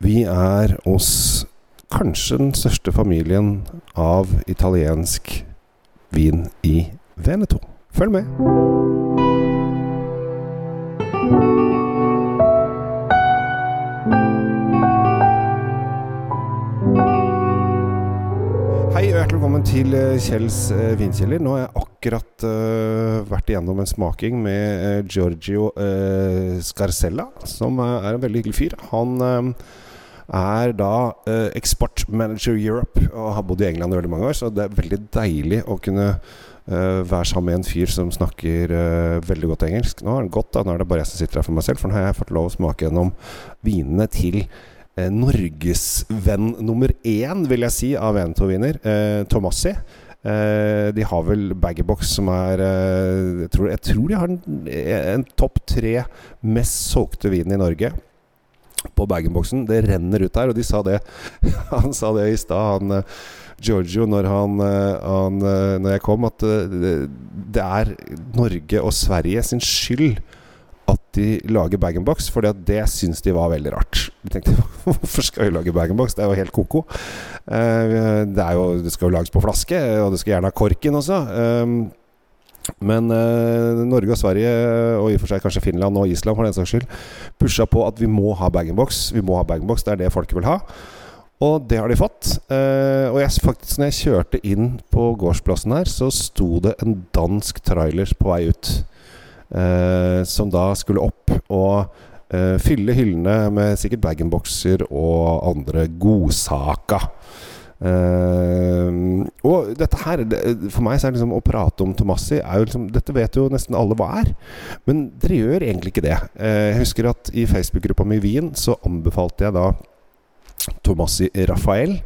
Vi er oss kanskje den største familien av italiensk vin i Veneto. Følg med. Hei og hjertelig velkommen til eh, Kjells eh, vinkjeller. Nå har jeg akkurat uh, vært igjennom en smaking med Giorgio uh, Scarcella, som er en veldig hyggelig fyr. Han eh, er da eh, Export Manager Europe og har bodd i England i veldig mange år, så det er veldig deilig å kunne eh, være sammen med en fyr som snakker eh, veldig godt engelsk. Nå er det godt, da. Nå er det bare jeg som sitter her for meg selv, for nå har jeg fått lov å smake gjennom vinene til eh, norgesvenn nummer én, vil jeg si, av Veneto-viner. Eh, Tomassi. Uh, de har vel Baggerbox som er uh, jeg, tror, jeg tror de har en, en topp tre mest solgte vin i Norge på bag-in-boksen. Det renner ut der, og de sa det Han sa det i stad, han eh, Giorgio, når, han, eh, han, eh, når jeg kom, at det, er Norge og Sverige sin skyld at de lager bag-in-box, for det syns de var veldig rart. De tenkte hvorfor skal vi lage bag-in-box? Det er jo helt ko-ko. Det, jo, det skal jo lages på flaske, og det skal gjerne ha korken også. Men eh, Norge og Sverige, og i og for seg kanskje Finland og Island for den saks skyld, pusha på at vi må ha bag-in-box. Vi må ha bag-in-box, Det er det folket vil ha. Og det har de fått. Eh, og jeg, faktisk når jeg kjørte inn på gårdsplassen her, så sto det en dansk trailer på vei ut. Eh, som da skulle opp og eh, fylle hyllene med sikkert bag-in-boxer og andre godsaker. Eh, og dette her For meg så er det liksom å prate om Tomassi liksom, Dette vet jo nesten alle hva er. Men dere gjør egentlig ikke det. Uh, jeg husker at i Facebook-gruppa mi Wien så anbefalte jeg da Tomassi Rafael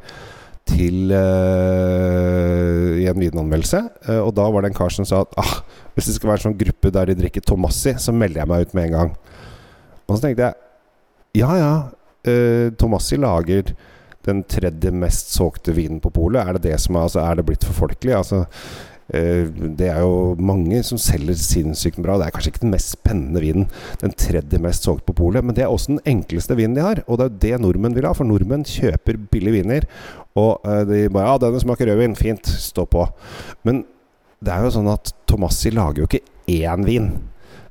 til uh, i en vinanmeldelse. Eh, og da var det en kar som sa at ah, hvis det skal være en sånn gruppe der de drikker Tomassi, så melder jeg meg ut med en gang. Og så tenkte jeg ja ja, Tomassi lager den tredje mest solgte vinen på polet. Er det det som er, altså, er det blitt for folkelig? Altså, eh, det er jo mange som selger sinnssykt bra. Det er kanskje ikke den mest spennende vinen, den tredje mest solgt på polet, men det er også den enkleste vinen de har. Og det er jo det nordmenn vil ha, for nordmenn kjøper billige viner. Og eh, de bare Ja, denne smaker rødvin. Fint. Stå på. Men det er jo sånn at Tomassi lager jo ikke én vin.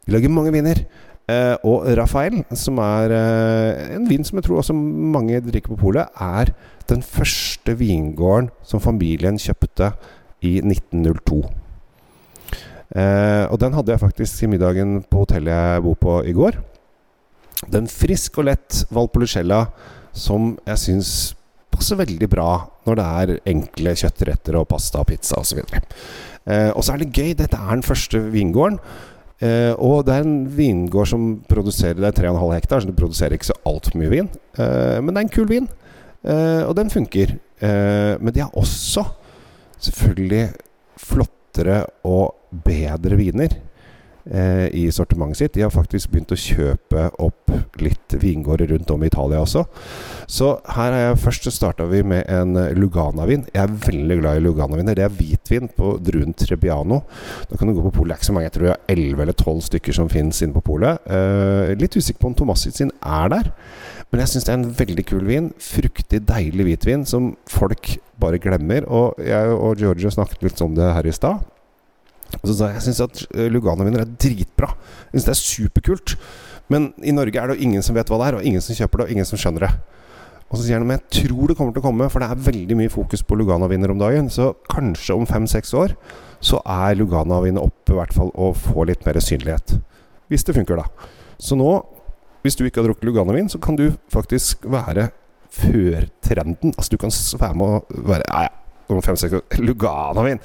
De lager mange viner. Eh, og Rafael, som er eh, en vin som jeg tror også mange drikker på polet, er den første vingården som familien kjøpte i 1902. Eh, og den hadde jeg faktisk i middagen på hotellet jeg bor på i går. Den frisk og lett Valpolicella som jeg syns passer veldig bra når det er enkle kjøttretter og pasta og pizza osv. Eh, og så er det gøy. Dette er den første vingården. Eh, og det er en vingård som produserer Det er 3,5 hektar, så det produserer ikke så altfor mye vin. Eh, men det er en kul vin, eh, og den funker. Men de har også selvfølgelig flottere og bedre viner eh, i sortimentet sitt. De har faktisk begynt å kjøpe opp litt vingårder rundt om i Italia også. Så her har jeg først starta vi med en Lugana-vin. Jeg er veldig glad i Lugana-viner. Det er hvitvin på druen Trebbiano. Da kan du gå på polet. Det er ikke så mange, jeg tror jeg har 11 eller 12 stykker som finnes inne på polet. Eh, litt usikker på om Tomassit sin er der. Men jeg syns det er en veldig kul vin. Fruktig, deilig hvitvin som folk bare glemmer. Og jeg og Giorgio snakket litt om det her i stad. Og så sa jeg jeg syns at eh, Lugano-viner er dritbra. Jeg synes det er superkult. Men i Norge er det jo ingen som vet hva det er, og ingen som kjøper det, og ingen som skjønner det. Og så sier han men jeg tror det kommer til å komme, for det er veldig mye fokus på Lugano-viner om dagen. Så kanskje om fem-seks år så er Lugano-viner oppe i hvert fall og får litt mer synlighet. Hvis det funker, da. Så nå, hvis du ikke har drukket Lugano-vin, så kan du faktisk være før trenden. Altså du kan være med å være Ja, ja. Om fem-seks Lugano-vin!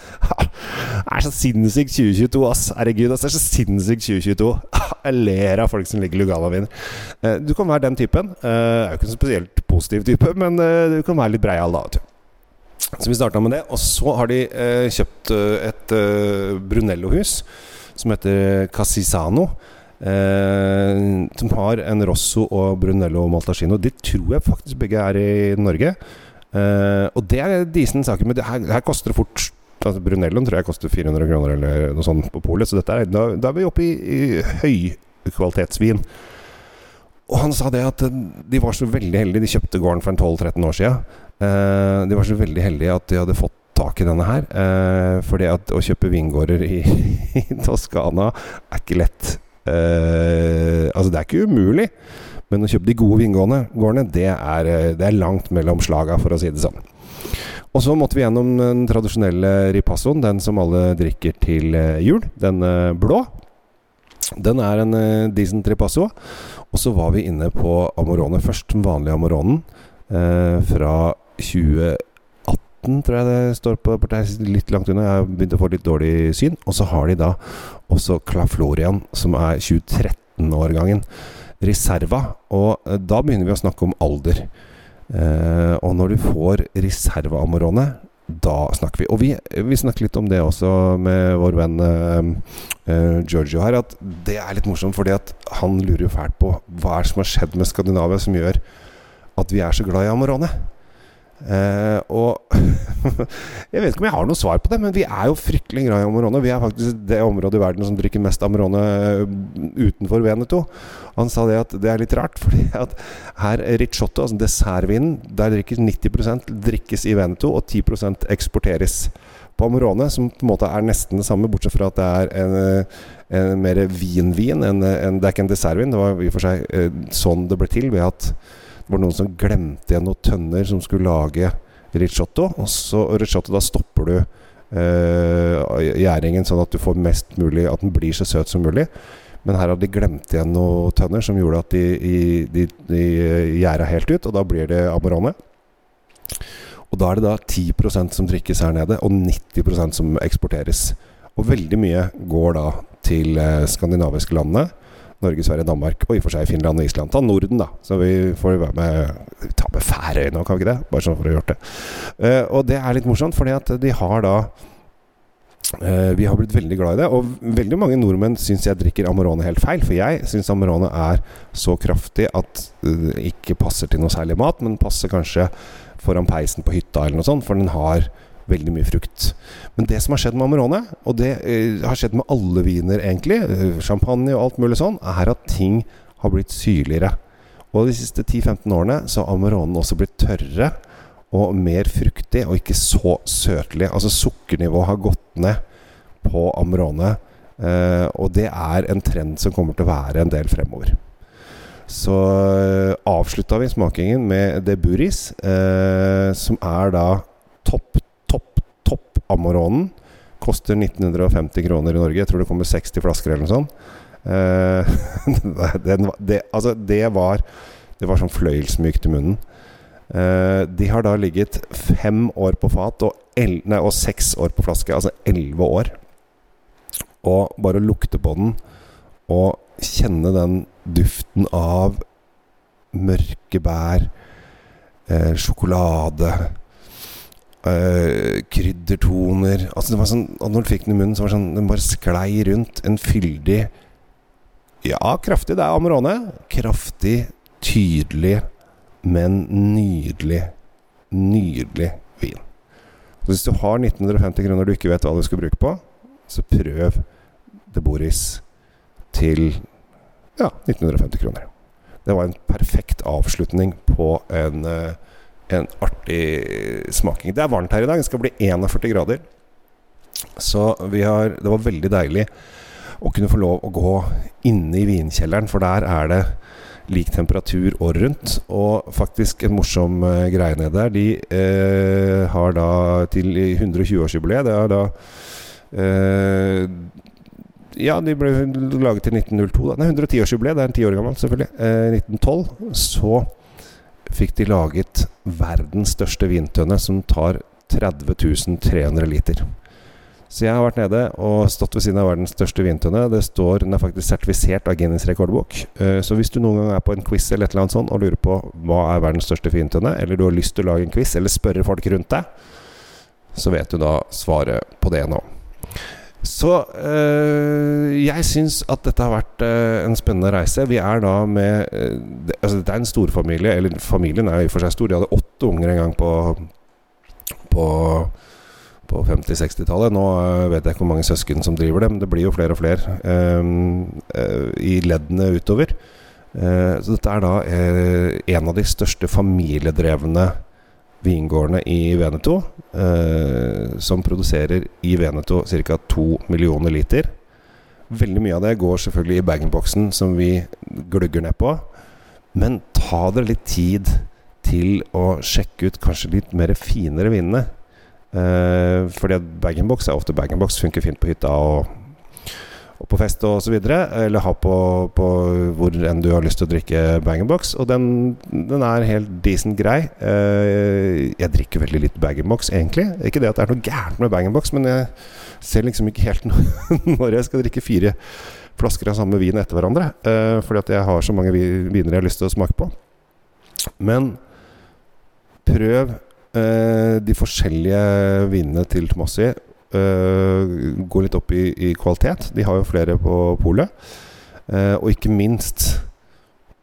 Er så sinnssykt 2022, ass. Herregud, ass. Det er så sinnssykt 2022. Jeg ler av folk som ligger Lugano-viner. Eh, Du kan være den typen. Eh, Jeg er jo ikke en spesielt positiv type, men eh, du kan være litt breial da. vet. Så vi starta med det. Og så har de kjøpt et Brunello-hus som heter Casisano. Eh, som har en Rosso og Brunello Maltacino. De tror jeg faktisk begge er i Norge. Eh, og det er disen saken, men det her, her koster det fort altså Brunelloen tror jeg koster 400 kroner eller noe sånt på polet. Så er, da, da er vi oppe i, i høykvalitetsvin. og han sa det at de var så veldig heldige. De kjøpte gården for 12-13 år siden. Uh, de var så veldig heldige at de hadde fått tak i denne her. Eh, fordi at å kjøpe vingårder i, i Toskana er ikke lett. Uh, altså, det er ikke umulig. Men å kjøpe de gode vingårdene, det er, det er langt mellom slaga, for å si det sånn. Og så måtte vi gjennom den tradisjonelle ripassoen, den som alle drikker til jul. Den blå. Den er en decent ripasso. Og så var vi inne på Amorone først, den vanlige Amoronen. Eh, fra 2018, tror jeg det står på portalen. Litt langt unna. Jeg har begynt å få litt dårlig syn. Og så har de da også Claflorian, som er 2013-årgangen. Reserva. Og eh, da begynner vi å snakke om alder. Eh, og når du får Reserva Amorone da snakker vi. Og vi, vi snakker litt om det også med vår venn uh, Giorgio her. At det er litt morsomt, fordi at han lurer jo fælt på hva er det som har skjedd med Skandinavia som gjør at vi er så glad i Amorone. Uh, og jeg vet ikke om jeg har noe svar på det, men vi er jo fryktelig glad i Amarone. Vi er faktisk det området i verden som drikker mest Amarone eh, utenfor Veneto. Han sa det at det er litt rart, fordi at her Ricciotto, altså dessertvinen, der drikkes 90% drikkes i Veneto, og 10% eksporteres. På Amarone, som på en måte er nesten det samme, bortsett fra at det er en, en mer vinvin. En, en, det er ikke en dessertvin. Det var i og for seg eh, sånn det ble til, ved at var noen som glemte igjen noen tønner som skulle lage risotto. Og så risotto, da stopper du eh, gjæringen sånn at du får mest mulig At den blir så søt som mulig. Men her hadde de glemt igjen noen tønner som gjorde at de, de, de, de gjæra helt ut, og da blir det Amarone. Og da er det da 10% som drikkes her nede, og 90% som eksporteres. Og veldig mye går da til eh, skandinaviske landene. Norge, Sverige, Danmark og i og for seg Finland og Island. Ta Norden, da. Så vi får være med Ta med Færøyene òg, kan vi ikke det? Bare sånn for å ha gjort det. Uh, og det er litt morsomt, fordi at de har da uh, vi har blitt veldig glad i det. Og veldig mange nordmenn syns jeg drikker Amorone helt feil. For jeg syns Amorone er så kraftig at det uh, ikke passer til noe særlig mat, men passer kanskje foran peisen på hytta eller noe sånt, for den har veldig mye frukt. Men det som har skjedd med Amarone, og det uh, har skjedd med alle viner egentlig, uh, champagne og alt mulig sånn, er at ting har blitt syrligere. Og de siste 10-15 årene så har Amaronen også blitt tørrere og mer fruktig, og ikke så søtlig. Altså sukkernivået har gått ned på Amarone, uh, og det er en trend som kommer til å være en del fremover. Så uh, avslutta vi smakingen med De Buris, uh, som er da topp Amoronen koster 1950 kroner i Norge. Jeg tror det kommer 60 flasker eller noe sånt. Eh, den, det, altså, det var Det var sånn fløyelsmykt i munnen. Eh, de har da ligget fem år på fat og, el, nei, og seks år på flaske. Altså elleve år. Og bare lukte på den og kjenne den duften av mørke bær, eh, sjokolade Uh, kryddertoner Altså det var sånn Når du fikk den i munnen, så var det sånn den bare sklei rundt. En fyldig Ja, kraftig. Det er Amarone. Kraftig, tydelig, men nydelig, nydelig vin. Så hvis du har 1950 kroner du ikke vet hva du skal bruke på, så prøv De Boris til ja, 1950 kroner. Det var en perfekt avslutning på en uh, en artig smaking. Det er varmt her i dag. Det skal bli 41 grader. Så vi har, det var veldig deilig å kunne få lov å gå inne i vinkjelleren, for der er det lik temperatur året rundt. Og faktisk en morsom uh, greie nede der. De uh, har da til 120-årsjubileet Det er da uh, Ja, de ble laget til 1902. Da. Nei, 110-årsjubileet. Det er en ti år gammel, selvfølgelig. 1912. Så fikk de laget verdens største vintønne, som tar 30 300 liter. Så jeg har vært nede og stått ved siden av verdens største vintønne. Det står, Den er faktisk sertifisert av Guinness rekordbok. Uh, så hvis du noen gang er på en quiz eller et eller annet sånt og lurer på hva er verdens største vintønne, eller du har lyst til å lage en quiz eller spørre folk rundt deg, så vet du da svaret på det nå. Så øh, jeg syns at dette har vært øh, en spennende reise. Vi er da med øh, altså det er en storfamilie, eller familien er i og for seg stor. De hadde åtte unger en gang på, på, på 50-60-tallet. Nå vet jeg ikke hvor mange søsken som driver det, men det blir jo flere og flere i leddene utover. Så dette er da en av de største familiedrevne vingårdene i Veneto. Eh, som produserer i Veneto ca. 2 millioner liter. Veldig mye av det går selvfølgelig i bag-in-boksen, som vi glugger ned på. Men ta dere litt tid til å sjekke ut kanskje litt mer finere vinene. Eh, fordi bag-in-box er ofte bag-in-box, funker fint på hytta og og på fest og så videre, eller ha på, på hvor enn du har lyst til å drikke bag-in-box. Og den, den, er helt decent grei. Uh, jeg drikker veldig litt bag-in-box, egentlig. Ikke det at det er noe gærent med bag-in-box, men jeg ser liksom ikke helt når jeg skal drikke fire flasker av samme vin etter hverandre. Uh, fordi at jeg har så mange viner jeg har lyst til å smake på. Men prøv uh, de forskjellige vinene til Tomassi uh, gå litt opp i, i, kvalitet. De har jo flere på polet. Uh, og ikke minst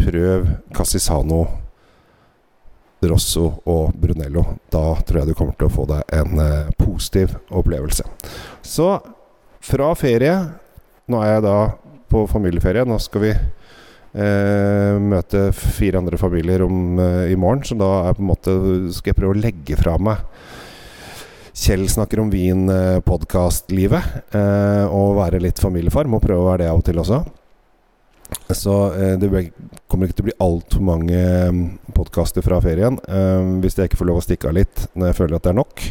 prøv Cassisano, Rosso og Brunello. Da tror jeg du kommer til å få deg en uh, positiv opplevelse. Så fra ferie Nå er jeg da på familieferie. Nå skal vi eh, møte fire andre familier om, eh, i morgen. Så da er på en måte skal jeg prøve å legge fra meg Kjell snakker om vin-podkast-livet. Eh, og være litt familiefar. Må prøve å være det av og til også. Så eh, det kommer ikke til å bli altfor mange mm, podkaster fra ferien. Eh, hvis jeg ikke får lov å stikke av litt når jeg føler at det er nok.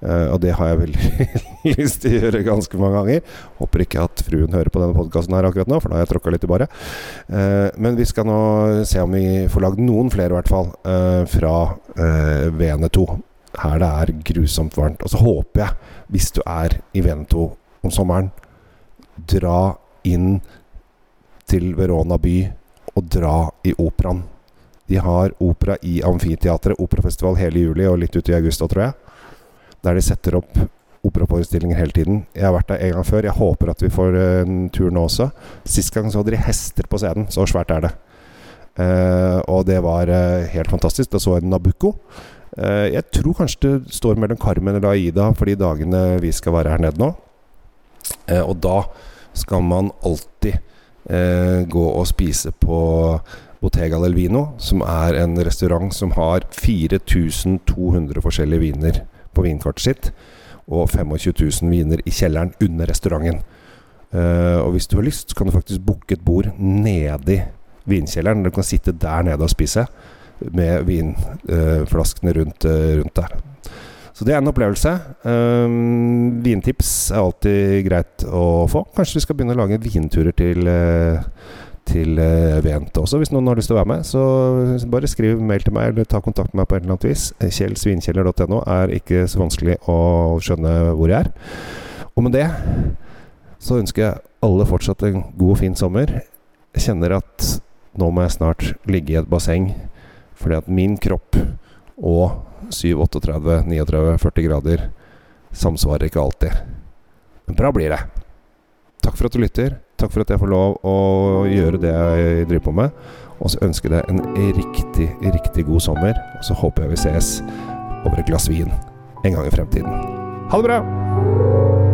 Uh, og det har jeg veldig lyst til å gjøre ganske mange ganger. Håper ikke at fruen hører på denne podkasten her akkurat nå, for da har jeg tråkka litt i baret. Uh, men vi skal nå se om vi får lagd noen flere, i hvert fall, fra VN2 her det er grusomt varmt. Og så håper jeg, hvis du er i Veneto om sommeren, dra inn til Verona by og dra i operaen. De har opera i Amfiteatret, operafestival hele juli og litt ut i august tror jeg. Der de setter opp operaforestillinger hele tiden. Jeg har vært der en gang før. Jeg håper at vi får en tur nå også. Sist gang så hadde de hester på scenen. Så svært er det. Uh, og det var uh, helt fantastisk. Da så jeg Nabucco. Eh, jeg tror kanskje det står mellom Carmen eller Aida for de dagene vi skal være her nede nå. Eh, og da skal man alltid eh, gå og spise på Bottega del Vino, som er en restaurant som har 4200 forskjellige viner på vinkartet sitt. Og 25 000 viner i kjelleren under restauranten. og hvis du har lyst, så kan du faktisk booke et bord nedi vinkjelleren. Du kan sitte der nede og spise med vinflaskene rundt, eh, rundt der. Så det er en opplevelse. Um, vintips er alltid greit å få. Kanskje vi skal begynne å lage vinturer til, uh, til Vent også, hvis noen har lyst til å være med. Så bare skriv mail til meg, eller ta kontakt med meg på et eller annet vis. Kjellsvinkjeller.no er ikke så vanskelig å skjønne hvor jeg er. Og med det så ønsker jeg alle fortsatt en god og fin sommer. Jeg kjenner at nå må jeg snart ligge i et basseng fordi at min kropp og 7, 38, 39, 40 grader samsvarer ikke alltid. Men bra blir det. Takk for at du lytter. Takk for at jeg får lov å gjøre det jeg driver på med. Og så ønsker jeg deg en riktig, riktig god sommer. Og så håper jeg vi ses over et glass vin en gang i fremtiden. Ha det bra!